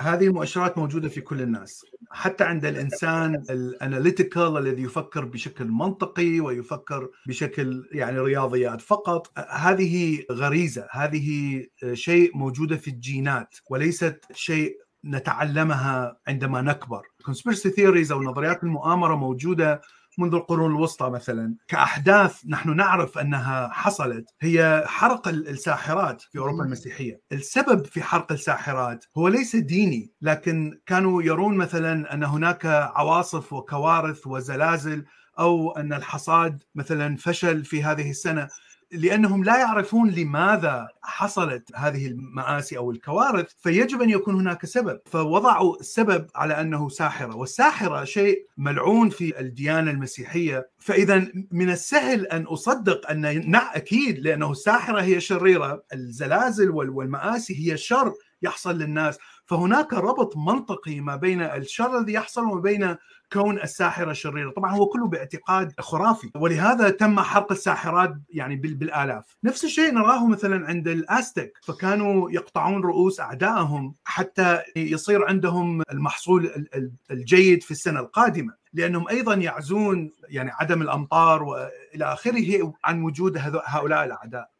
هذه المؤشرات موجودة في كل الناس. حتى عند الإنسان الاناليتيكال الذي يفكر بشكل منطقي ويفكر بشكل يعني رياضيات فقط هذه غريزة. هذه شيء موجودة في الجينات وليست شيء نتعلمها عندما نكبر. Conspiracy theories أو نظريات المؤامرة موجودة منذ القرون الوسطى مثلا كأحداث نحن نعرف أنها حصلت هي حرق الساحرات في أوروبا المسيحية، السبب في حرق الساحرات هو ليس ديني لكن كانوا يرون مثلا أن هناك عواصف وكوارث وزلازل أو أن الحصاد مثلا فشل في هذه السنة. لأنهم لا يعرفون لماذا حصلت هذه المآسي أو الكوارث فيجب أن يكون هناك سبب. فوضعوا السبب على أنه ساحرة والساحرة شيء ملعون في الديانة المسيحية. فإذا من السهل أن أصدق أن نعم أكيد لأنه الساحرة هي شريرة الزلازل والمآسي هي شر يحصل للناس. فهناك ربط منطقي ما بين الشر الذي يحصل وما بين كون الساحرة شريرة، طبعا هو كله باعتقاد خرافي ولهذا تم حرق الساحرات يعني بالآلاف، نفس الشيء نراه مثلا عند الاستك فكانوا يقطعون رؤوس أعدائهم حتى يصير عندهم المحصول الجيد في السنة القادمة، لأنهم أيضا يعزون يعني عدم الأمطار والى آخره عن وجود هؤلاء الأعداء.